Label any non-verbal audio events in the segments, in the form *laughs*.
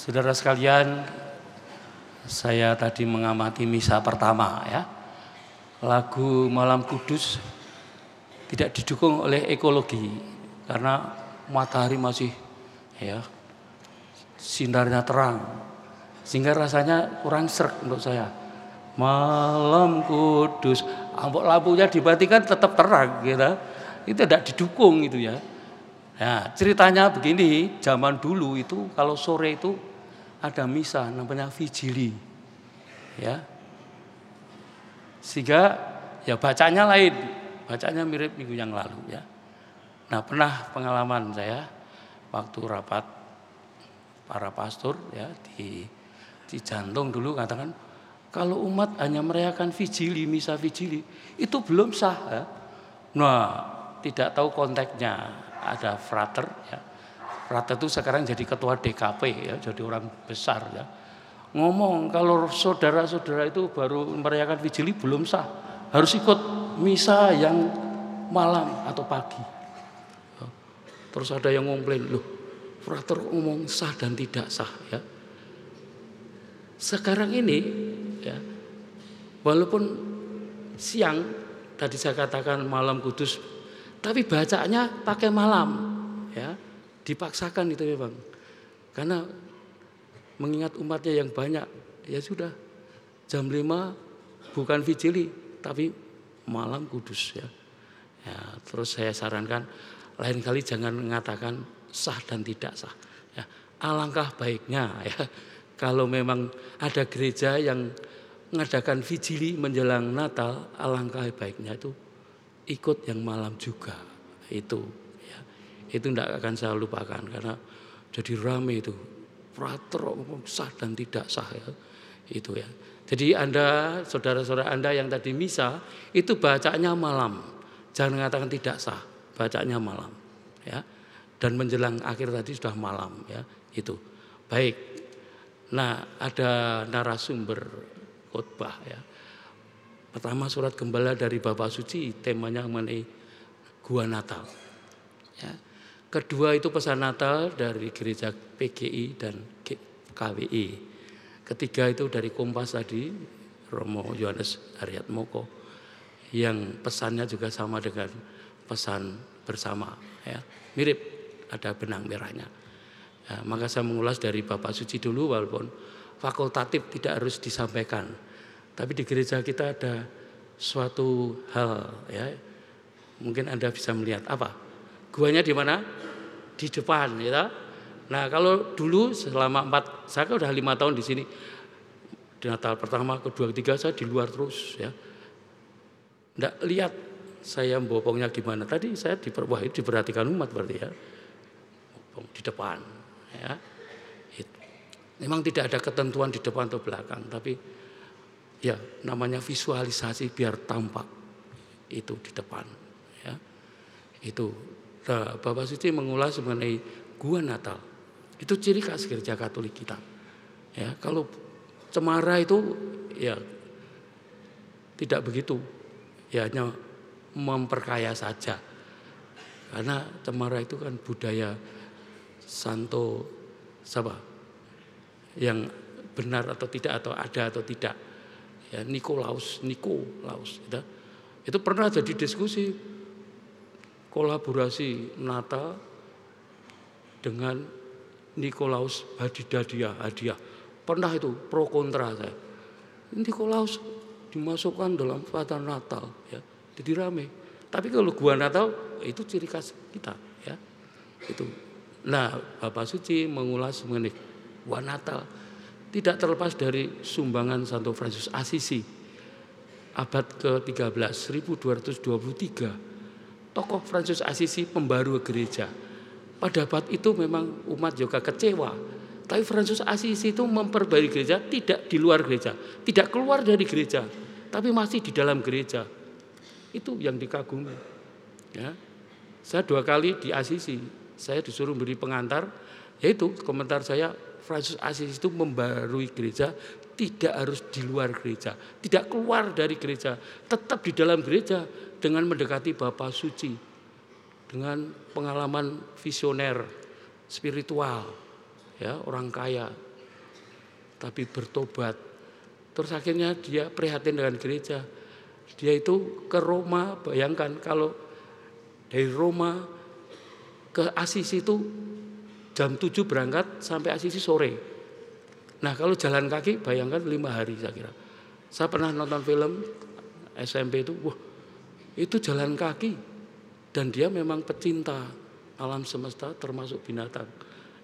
Saudara sekalian, saya tadi mengamati misa pertama ya. Lagu Malam Kudus tidak didukung oleh ekologi karena matahari masih ya sinarnya terang sehingga rasanya kurang serak untuk saya. Malam Kudus, ambok lampunya dibatikan tetap terang gitu. Itu tidak didukung itu ya. Ya, ceritanya begini, zaman dulu itu kalau sore itu ada misa namanya vigili. Ya. Sehingga ya bacanya lain, bacanya mirip minggu yang lalu ya. Nah, pernah pengalaman saya waktu rapat para pastor ya di di jantung dulu katakan kalau umat hanya merayakan vigili, misa vigili itu belum sah ya. Nah, tidak tahu konteksnya ada frater ya. Frater itu sekarang jadi ketua DKP ya, jadi orang besar ya. Ngomong kalau saudara-saudara itu baru merayakan vigili belum sah, harus ikut misa yang malam atau pagi. Ya. Terus ada yang ngomplain, loh frater ngomong sah dan tidak sah ya. Sekarang ini ya, walaupun siang tadi saya katakan malam kudus tapi bacanya pakai malam, ya dipaksakan itu ya bang, karena mengingat umatnya yang banyak, ya sudah jam 5 bukan vigili tapi malam kudus ya. ya terus saya sarankan lain kali jangan mengatakan sah dan tidak sah. Ya, alangkah baiknya ya kalau memang ada gereja yang mengadakan vigili menjelang Natal, alangkah baiknya itu ikut yang malam juga itu ya. Itu tidak akan saya lupakan karena jadi rame itu. Frater sah dan tidak sah ya. Itu ya. Jadi anda saudara-saudara anda yang tadi misa itu bacanya malam. Jangan mengatakan tidak sah bacanya malam ya. Dan menjelang akhir tadi sudah malam ya. Itu. Baik. Nah ada narasumber khotbah ya. Pertama surat gembala dari Bapak Suci temanya mengenai gua Natal. Ya. Kedua itu pesan Natal dari gereja PGI dan KWI. Ketiga itu dari Kompas tadi Romo Yohanes Haryat Moko yang pesannya juga sama dengan pesan bersama ya mirip ada benang merahnya ya, maka saya mengulas dari Bapak Suci dulu walaupun fakultatif tidak harus disampaikan tapi di gereja kita ada suatu hal ya. Mungkin Anda bisa melihat apa? Guanya di mana? Di depan ya. Nah, kalau dulu selama empat, saya kan udah lima tahun di sini. Di Natal pertama, kedua, ketiga saya di luar terus ya. Nggak lihat saya bopongnya di mana. Tadi saya di wah itu diperhatikan umat berarti ya. Bopong di depan ya. Itu. Memang tidak ada ketentuan di depan atau belakang, tapi ya namanya visualisasi biar tampak itu di depan ya itu nah, Bapak Suci mengulas mengenai gua Natal. Itu ciri khas gereja Katolik kita. Ya kalau cemara itu ya tidak begitu. Ya hanya memperkaya saja. Karena cemara itu kan budaya santo siapa? Yang benar atau tidak atau ada atau tidak. Ya Nikolaus, Nikolaus gitu. Itu pernah jadi diskusi kolaborasi Natal dengan Nikolaus hadiah hadiah. Pernah itu pro kontra saya. Nikolaus dimasukkan dalam pada Natal ya. Jadi rame. Tapi kalau gua Natal itu ciri khas kita ya. Itu. Nah, Bapak Suci mengulas mengenai gua Natal tidak terlepas dari sumbangan Santo Fransiskus Assisi abad ke-13 1223 tokoh Fransiskus Assisi pembaru gereja. Pada abad itu memang umat juga kecewa. Tapi Fransiskus Assisi itu memperbarui gereja tidak di luar gereja tidak keluar dari gereja tapi masih di dalam gereja. Itu yang dikagumi ya. Saya dua kali di Assisi saya disuruh beri pengantar yaitu komentar saya Francis Asis itu membarui gereja tidak harus di luar gereja, tidak keluar dari gereja, tetap di dalam gereja dengan mendekati Bapa Suci, dengan pengalaman visioner spiritual, ya orang kaya tapi bertobat. Terus akhirnya dia prihatin dengan gereja. Dia itu ke Roma, bayangkan kalau dari Roma ke Asisi itu jam 7 berangkat sampai Asisi sore. Nah kalau jalan kaki bayangkan lima hari saya kira. Saya pernah nonton film SMP itu, wah itu jalan kaki. Dan dia memang pecinta alam semesta termasuk binatang.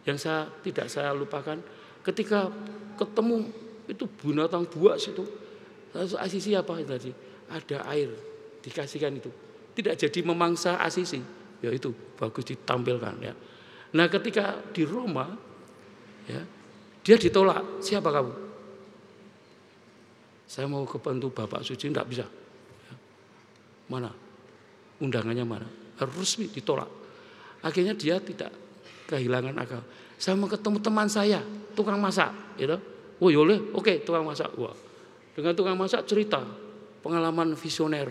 Yang saya tidak saya lupakan ketika ketemu itu binatang buas itu asisi apa tadi. Ada air dikasihkan itu. Tidak jadi memangsa asisi. Ya itu bagus ditampilkan ya. Nah ketika di Roma ya dia ditolak siapa kamu saya mau ke bantu Bapak Suci tidak bisa ya. mana undangannya mana harus resmi ditolak akhirnya dia tidak kehilangan akal saya mau ketemu teman saya, tukang masak, gitu. Oh yole, ya oke tukang masak. Wah, dengan tukang masak cerita pengalaman visioner.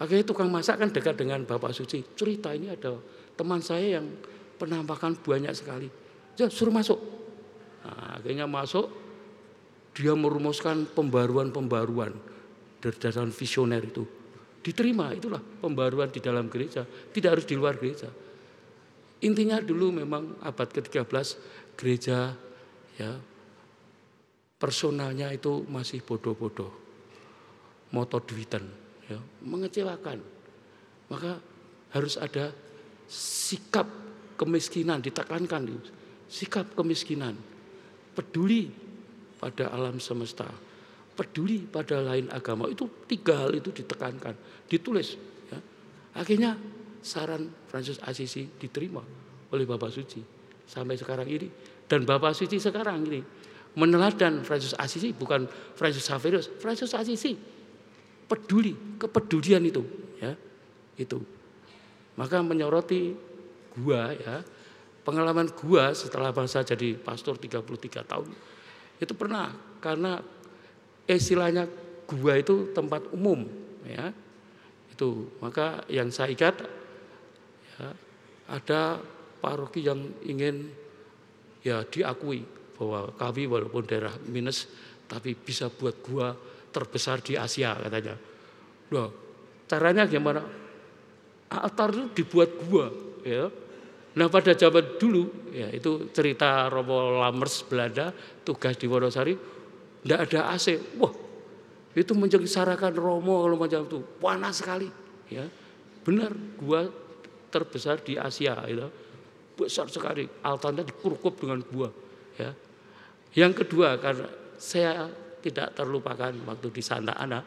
Akhirnya tukang masak kan dekat dengan Bapak Suci. Cerita ini ada teman saya yang penampakan banyak sekali. Ya suruh masuk. Nah, akhirnya masuk, dia merumuskan pembaruan-pembaruan dari dasar visioner itu. Diterima, itulah pembaruan di dalam gereja. Tidak harus di luar gereja. Intinya dulu memang abad ke-13 gereja ya personalnya itu masih bodoh-bodoh. Moto duitan ya, mengecewakan. Maka harus ada sikap kemiskinan ditekankan sikap kemiskinan peduli pada alam semesta peduli pada lain agama itu tiga hal itu ditekankan ditulis ya. akhirnya saran Francis Assisi diterima oleh Bapak Suci sampai sekarang ini. Dan Bapak Suci sekarang ini meneladan Francis Assisi bukan Francis Xaverius, Francis Assisi peduli kepedulian itu ya itu maka menyoroti gua ya pengalaman gua setelah bangsa jadi pastor 33 tahun itu pernah karena istilahnya gua itu tempat umum ya itu maka yang saya ikat ya, ada paroki yang ingin ya diakui bahwa kami walaupun daerah minus tapi bisa buat gua terbesar di Asia katanya. Loh, caranya gimana? Altar itu dibuat gua ya. Nah pada zaman dulu ya itu cerita Romo Lamers Belanda tugas di Wonosari tidak ada AC. Wah itu menjengsarakan Romo kalau macam itu. Panas sekali ya. Benar gua terbesar di Asia itu. Besar sekali. Altarnya dikurukup dengan buah ya. Yang kedua karena saya tidak terlupakan waktu di Santa Ana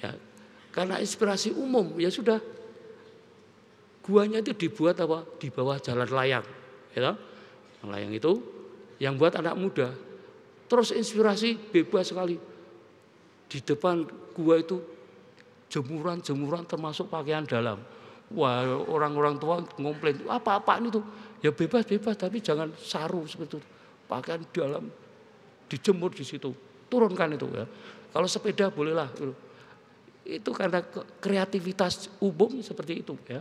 ya. Karena inspirasi umum ya sudah guanya itu dibuat apa di bawah jalan layang ya layang itu yang buat anak muda terus inspirasi bebas sekali di depan gua itu jemuran-jemuran termasuk pakaian dalam Wah orang-orang tua ngomplain apa-apa ini tuh ya bebas-bebas tapi jangan saru seperti itu. Pakaian dalam dijemur di situ. Turunkan itu ya. Kalau sepeda bolehlah. Gitu. Itu karena kreativitas umum seperti itu ya.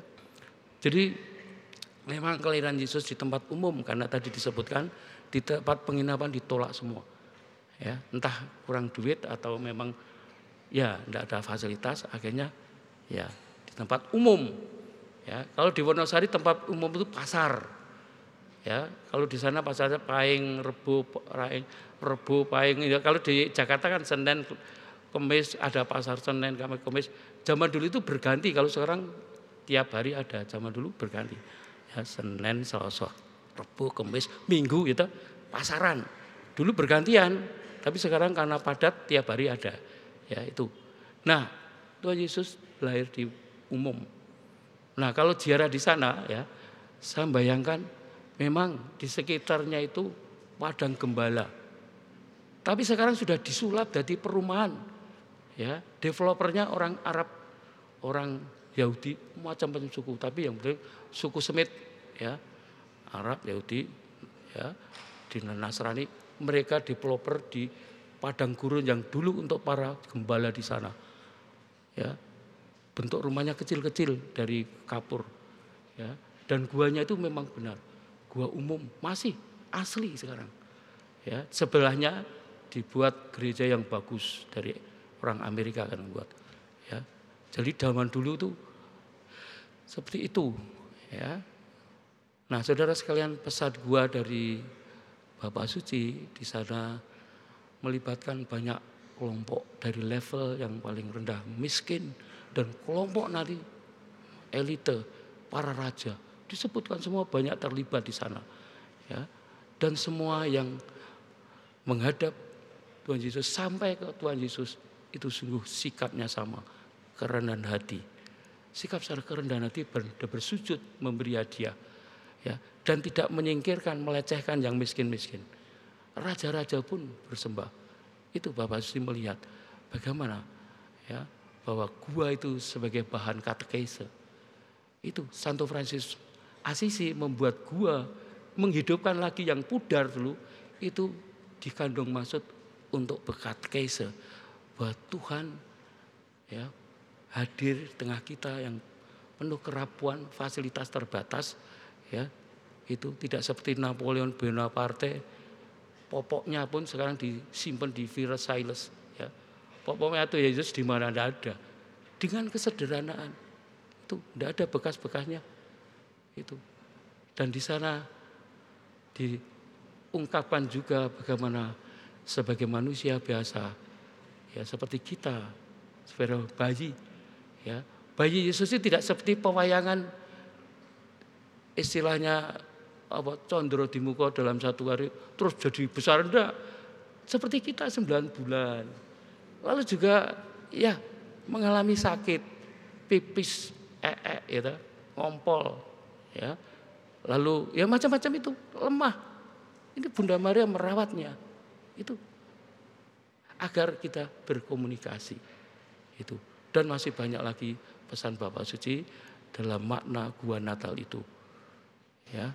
Jadi memang kelahiran Yesus di tempat umum karena tadi disebutkan di tempat penginapan ditolak semua. Ya, entah kurang duit atau memang ya tidak ada fasilitas akhirnya ya di tempat umum Ya, kalau di Wonosari tempat umum itu pasar. Ya, kalau di sana pasarnya Paing, Rebu, Raing, Rebu, Paing. Ya, kalau di Jakarta kan Senin, Kemis ada pasar Senin, Kamis, Kemis. Zaman dulu itu berganti. Kalau sekarang tiap hari ada. Zaman dulu berganti. Ya, Senin, Selasa, Rebu, Kemis, Minggu itu pasaran. Dulu bergantian, tapi sekarang karena padat tiap hari ada. Ya, itu. Nah, Tuhan Yesus lahir di umum Nah kalau ziarah di sana ya, saya bayangkan memang di sekitarnya itu padang gembala. Tapi sekarang sudah disulap jadi perumahan. Ya, developernya orang Arab, orang Yahudi, macam-macam suku. Tapi yang penting suku Semit, ya, Arab, Yahudi, ya, di Nasrani, mereka developer di padang gurun yang dulu untuk para gembala di sana. Ya, bentuk rumahnya kecil-kecil dari kapur ya dan guanya itu memang benar gua umum masih asli sekarang ya sebelahnya dibuat gereja yang bagus dari orang Amerika kan buat ya jadi zaman dulu tuh seperti itu ya. Nah saudara sekalian pesan gua dari Bapak Suci di sana melibatkan banyak kelompok dari level yang paling rendah miskin dan kelompok nanti elite para raja. Disebutkan semua banyak terlibat di sana ya. Dan semua yang menghadap Tuhan Yesus sampai ke Tuhan Yesus itu sungguh sikapnya sama, kerendahan hati. Sikap secara kerendahan hati bersujud memberi hadiah ya dan tidak menyingkirkan melecehkan yang miskin-miskin. Raja-raja pun bersembah. Itu Bapak Suci melihat bagaimana ya bahwa gua itu sebagai bahan katekese. Itu Santo Francis Asisi membuat gua menghidupkan lagi yang pudar dulu itu dikandung maksud untuk bekat keise bahwa Tuhan ya hadir tengah kita yang penuh kerapuan, fasilitas terbatas ya. Itu tidak seperti Napoleon Bonaparte popoknya pun sekarang disimpan di Versailles ya. Popoknya itu Yesus di mana ada. Dengan kesederhanaan itu tidak ada bekas-bekasnya. Itu. Dan di sana diungkapkan juga bagaimana sebagai manusia biasa ya seperti kita sebagai bayi ya. Bayi Yesus itu tidak seperti pewayangan istilahnya apa condro di muka dalam satu hari terus jadi besar enggak. Seperti kita sembilan bulan. Lalu juga ya mengalami sakit pipis ee ya ngompol ya. Lalu ya macam-macam itu lemah. Ini Bunda Maria merawatnya. Itu agar kita berkomunikasi. Itu. Dan masih banyak lagi pesan Bapak Suci dalam makna gua Natal itu. Ya.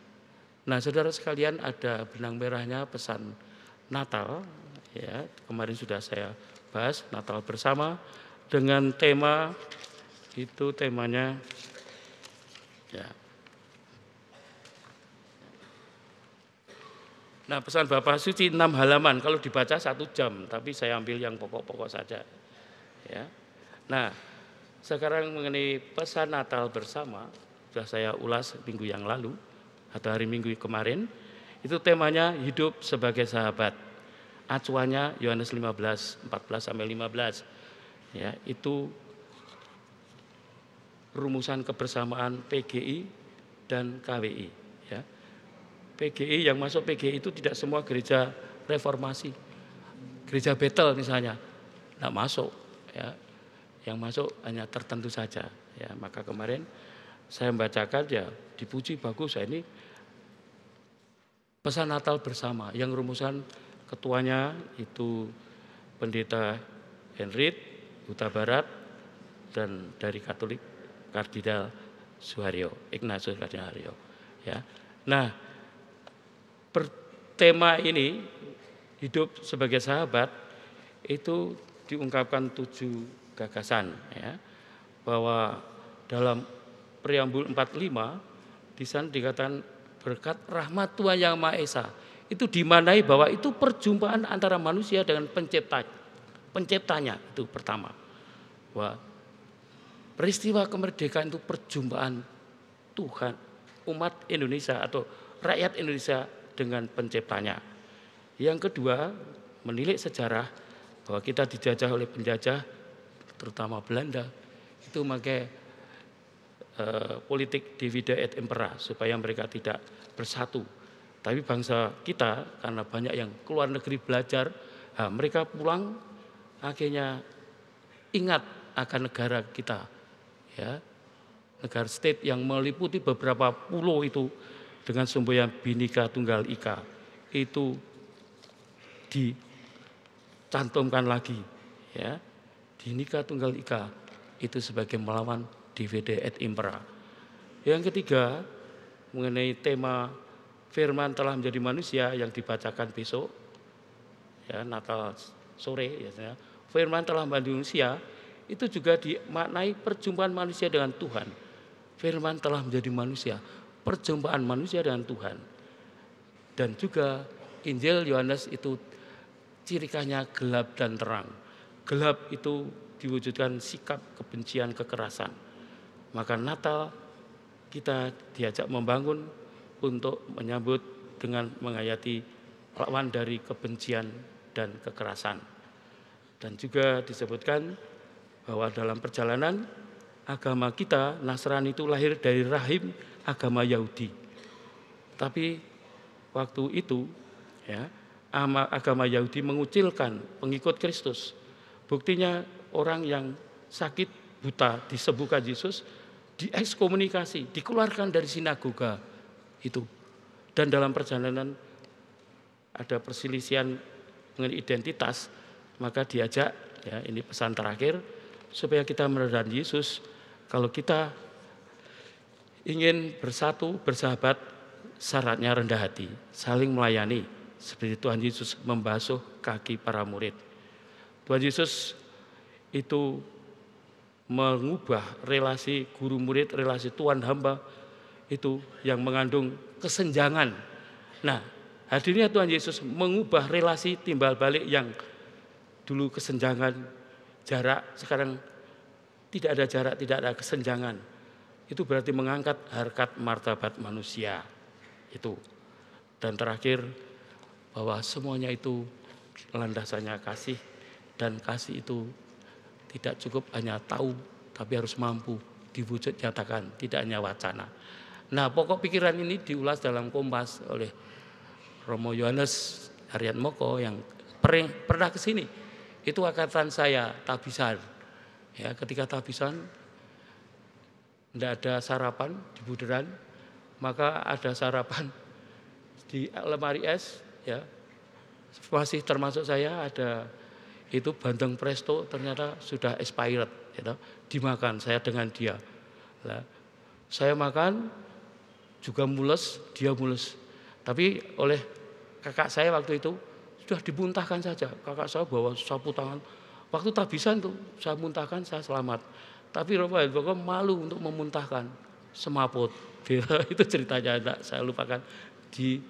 Nah, Saudara sekalian ada benang merahnya pesan Natal ya. Kemarin sudah saya bahas Natal bersama dengan tema itu temanya ya Nah pesan Bapak Suci enam halaman, kalau dibaca satu jam, tapi saya ambil yang pokok-pokok saja. Ya. Nah sekarang mengenai pesan Natal bersama, sudah saya ulas minggu yang lalu atau hari minggu kemarin, itu temanya hidup sebagai sahabat. Acuannya Yohanes 15, 14 sampai 15. Ya, itu rumusan kebersamaan PGI dan KWI. PGI yang masuk PGI itu tidak semua gereja reformasi. Gereja Betel misalnya, tidak masuk. Ya. Yang masuk hanya tertentu saja. Ya, maka kemarin saya membacakan ya dipuji bagus. Ya, ini pesan Natal bersama yang rumusan ketuanya itu pendeta Henry Huta Barat dan dari Katolik Kardinal Suharyo, Ignatius Kardinal Suharyo. Ya. Nah, tema ini hidup sebagai sahabat itu diungkapkan tujuh gagasan ya bahwa dalam preambul 45 di sana dikatakan berkat rahmat Tuhan yang Maha Esa itu dimanai bahwa itu perjumpaan antara manusia dengan pencipta penciptanya itu pertama bahwa peristiwa kemerdekaan itu perjumpaan Tuhan umat Indonesia atau rakyat Indonesia dengan penciptanya. Yang kedua, menilik sejarah bahwa kita dijajah oleh penjajah terutama Belanda itu memakai eh, politik divide et impera supaya mereka tidak bersatu. Tapi bangsa kita karena banyak yang keluar negeri belajar, nah, mereka pulang akhirnya ingat akan negara kita, ya. Negara state yang meliputi beberapa pulau itu dengan semboyan Binika Tunggal Ika. Itu dicantumkan lagi ya Binika Tunggal Ika itu sebagai melawan DVD et Impera. Yang ketiga mengenai tema firman telah menjadi manusia yang dibacakan besok ya Natal sore ya firman telah menjadi manusia itu juga dimaknai perjumpaan manusia dengan Tuhan. Firman telah menjadi manusia perjumpaan manusia dengan Tuhan. Dan juga Injil Yohanes itu ciri khasnya gelap dan terang. Gelap itu diwujudkan sikap kebencian kekerasan. Maka Natal kita diajak membangun untuk menyambut dengan menghayati lawan dari kebencian dan kekerasan. Dan juga disebutkan bahwa dalam perjalanan agama kita Nasrani itu lahir dari rahim agama Yahudi. Tapi waktu itu ya agama Yahudi mengucilkan pengikut Kristus. Buktinya orang yang sakit buta disembuhkan Yesus diekskomunikasi, dikeluarkan dari sinagoga itu. Dan dalam perjalanan ada perselisihan mengenai identitas, maka diajak ya ini pesan terakhir supaya kita meneran Yesus kalau kita ingin bersatu, bersahabat, syaratnya rendah hati, saling melayani seperti Tuhan Yesus membasuh kaki para murid. Tuhan Yesus itu mengubah relasi guru murid, relasi tuan hamba itu yang mengandung kesenjangan. Nah, hadirnya Tuhan Yesus mengubah relasi timbal balik yang dulu kesenjangan jarak, sekarang tidak ada jarak, tidak ada kesenjangan. Itu berarti mengangkat harkat martabat manusia. Itu. Dan terakhir bahwa semuanya itu landasannya kasih dan kasih itu tidak cukup hanya tahu, tapi harus mampu diwujud nyatakan, tidak hanya wacana. Nah, pokok pikiran ini diulas dalam Kompas oleh Romo Yohanes Harian Moko yang pernah ke sini. Itu angkatan saya, tabisan. Ya, ketika tabisan tidak ada sarapan di buderan, maka ada sarapan di lemari es, ya. Masih termasuk saya ada itu bandeng presto ternyata sudah expired gitu. dimakan saya dengan dia. Lah, saya makan juga mules dia mules. Tapi oleh kakak saya waktu itu sudah dimuntahkan saja. Kakak saya bawa sapu tangan. Waktu tabisan tuh saya muntahkan saya selamat. Tapi Rafael pokoknya malu untuk memuntahkan semaput. *laughs* Itu ceritanya saya lupakan. Di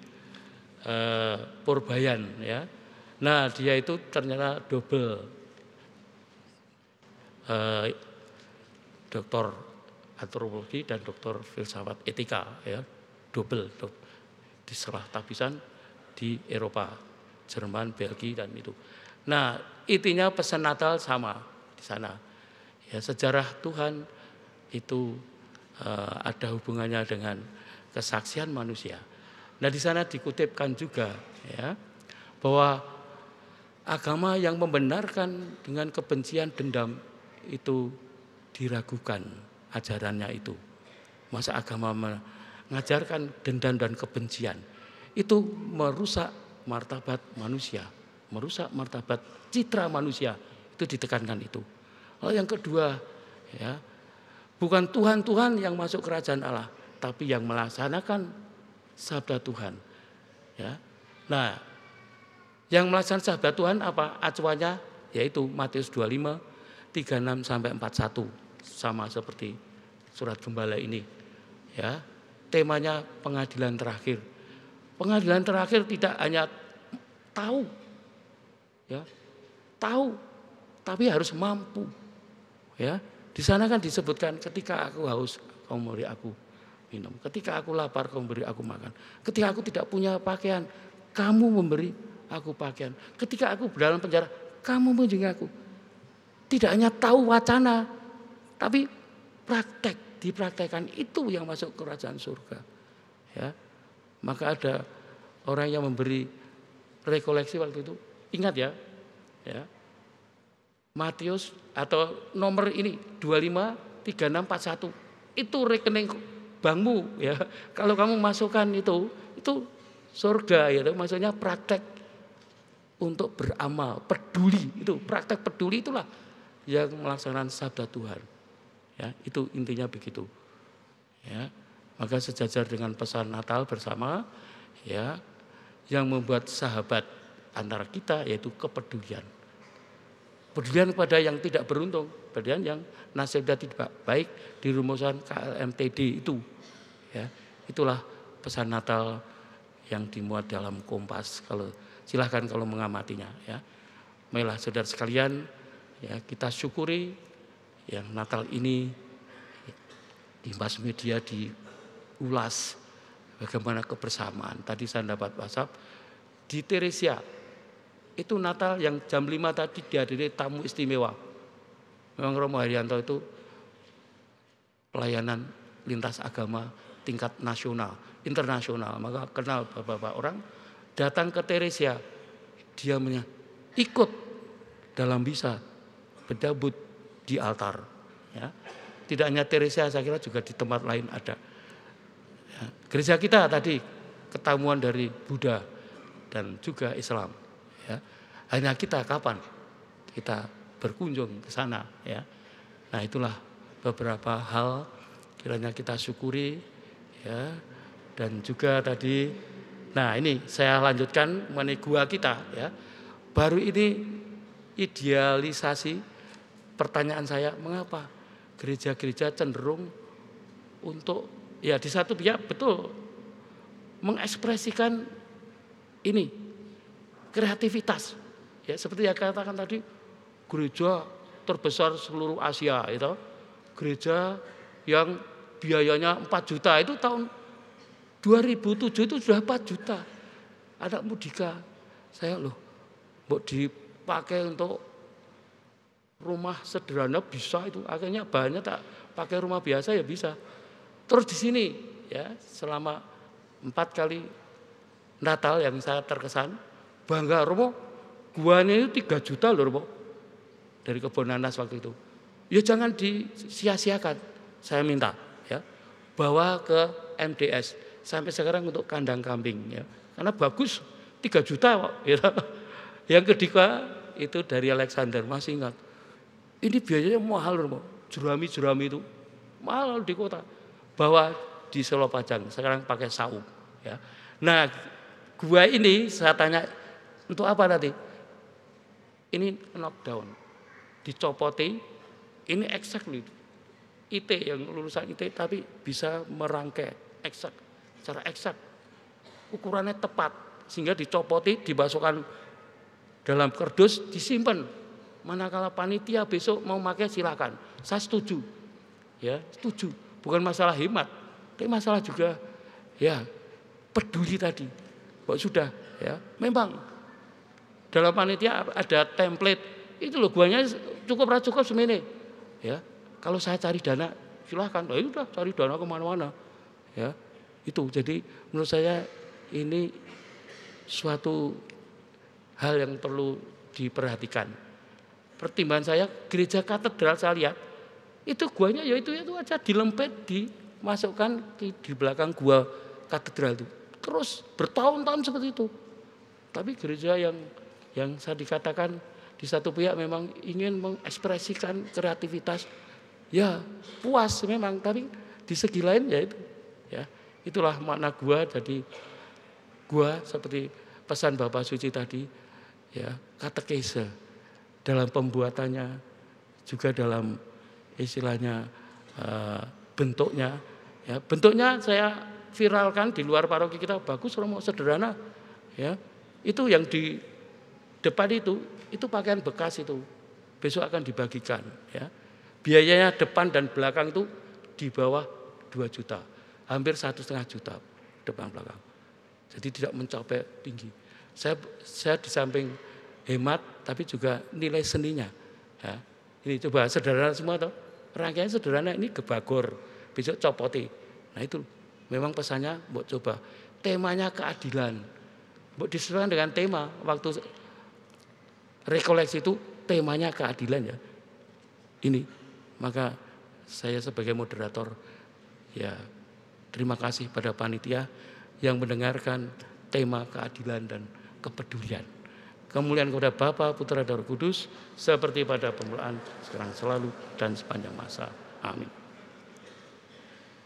uh, Purbayan ya Nah dia itu ternyata double. Eh, doktor antropologi dan doktor filsafat etika ya. Double di setelah tabisan di Eropa Jerman Belgia dan itu. Nah intinya pesan Natal sama di sana. Ya sejarah Tuhan itu uh, ada hubungannya dengan kesaksian manusia. Nah di sana dikutipkan juga ya bahwa agama yang membenarkan dengan kebencian dendam itu diragukan ajarannya itu. Masa agama mengajarkan dendam dan kebencian itu merusak martabat manusia, merusak martabat citra manusia. Itu ditekankan itu. Lalu yang kedua, ya, bukan Tuhan-Tuhan yang masuk kerajaan Allah, tapi yang melaksanakan sabda Tuhan. Ya. Nah, yang melaksanakan sahabat Tuhan apa? Acuannya yaitu Matius 25 36 sampai 41 sama seperti surat gembala ini. Ya. Temanya pengadilan terakhir. Pengadilan terakhir tidak hanya tahu ya. Tahu tapi harus mampu. Ya. Di sana kan disebutkan ketika aku haus kamu beri aku minum. Ketika aku lapar kamu beri aku makan. Ketika aku tidak punya pakaian kamu memberi aku pakaian. Ketika aku dalam penjara, kamu menjenguk aku. Tidak hanya tahu wacana, tapi praktek, dipraktekkan itu yang masuk kerajaan surga. Ya. Maka ada orang yang memberi rekoleksi waktu itu. Ingat ya, ya. Matius atau nomor ini 25 3641 itu rekening bankmu ya. Kalau kamu masukkan itu, itu surga ya, maksudnya praktek untuk beramal, peduli itu praktek peduli itulah yang melaksanakan sabda Tuhan. Ya, itu intinya begitu. Ya, maka sejajar dengan pesan Natal bersama ya yang membuat sahabat antara kita yaitu kepedulian. Pedulian kepada yang tidak beruntung, pedulian yang nasibnya tidak baik di rumusan KLMTD itu. Ya, itulah pesan Natal yang dimuat dalam Kompas. Kalau silahkan kalau mengamatinya ya. Marilah saudara sekalian ya kita syukuri yang Natal ini di mass media diulas bagaimana kebersamaan. Tadi saya dapat WhatsApp di Teresia itu Natal yang jam 5 tadi dihadiri tamu istimewa. Memang Romo Haryanto itu pelayanan lintas agama tingkat nasional, internasional. Maka kenal bapak-bapak orang datang ke Teresia, dia ikut dalam bisa berdabut di altar. Ya. Tidak hanya Teresia, saya kira juga di tempat lain ada. Ya. Gereja kita tadi ketamuan dari Buddha dan juga Islam. Ya. Hanya kita kapan kita berkunjung ke sana. Ya. Nah itulah beberapa hal kiranya kita syukuri ya dan juga tadi nah ini saya lanjutkan mengenai gua kita ya. Baru ini idealisasi pertanyaan saya mengapa gereja-gereja cenderung untuk ya di satu pihak betul mengekspresikan ini kreativitas. Ya seperti yang katakan tadi gereja terbesar seluruh Asia itu gereja yang biayanya 4 juta itu tahun 2007 itu sudah 4 juta. Anak mudika saya loh mau dipakai untuk rumah sederhana bisa itu. Akhirnya banyak tak pakai rumah biasa ya bisa. Terus di sini ya selama empat kali Natal yang saya terkesan bangga Romo guanya itu 3 juta loh Romo dari kebun nanas waktu itu. Ya jangan disia-siakan saya minta ya bawa ke MDS sampai sekarang untuk kandang kambing ya. Karena bagus 3 juta kok *laughs* ya. yang kedua itu dari Alexander masih ingat. Ini biayanya mahal loh jurami-jurami itu mahal di kota. Bawa di Solo Pajang sekarang pakai saung ya. Nah gua ini saya tanya untuk apa nanti? Ini knockdown dicopoti ini exactly IT yang lulusan IT tapi bisa merangkai eksak secara eksak ukurannya tepat sehingga dicopoti dimasukkan dalam kardus disimpan manakala panitia besok mau pakai silakan saya setuju ya setuju bukan masalah hemat tapi masalah juga ya peduli tadi kok sudah ya memang dalam panitia ada template itu loh guanya cukup ra cukup semene. Ya. Kalau saya cari dana silahkan. Oh, udah cari dana ke mana-mana. Ya. Itu jadi menurut saya ini suatu hal yang perlu diperhatikan. Pertimbangan saya gereja katedral saya lihat itu guanya ya itu itu aja dilempet dimasukkan di, di belakang gua katedral itu. Terus bertahun-tahun seperti itu. Tapi gereja yang yang saya dikatakan di satu pihak memang ingin mengekspresikan kreativitas, ya puas memang, tapi di segi lain ya itu, itulah makna gua. Jadi gua seperti pesan Bapak Suci tadi, ya katekese dalam pembuatannya, juga dalam istilahnya uh, bentuknya, ya bentuknya saya viralkan di luar paroki kita bagus, romo sederhana, ya itu yang di depan itu itu pakaian bekas itu besok akan dibagikan ya. Biayanya depan dan belakang itu di bawah 2 juta. Hampir satu setengah juta depan belakang. Jadi tidak mencapai tinggi. Saya saya di samping hemat tapi juga nilai seninya. Ya. Ini coba sederhana semua toh. Rangkaian sederhana ini gebagor, besok copoti. Nah itu memang pesannya buat coba. Temanya keadilan. Buat disesuaikan dengan tema waktu rekoleksi itu temanya keadilan ya. Ini maka saya sebagai moderator ya terima kasih pada panitia yang mendengarkan tema keadilan dan kepedulian. Kemuliaan kepada Bapa, Putra, dan Kudus seperti pada permulaan, sekarang selalu dan sepanjang masa. Amin.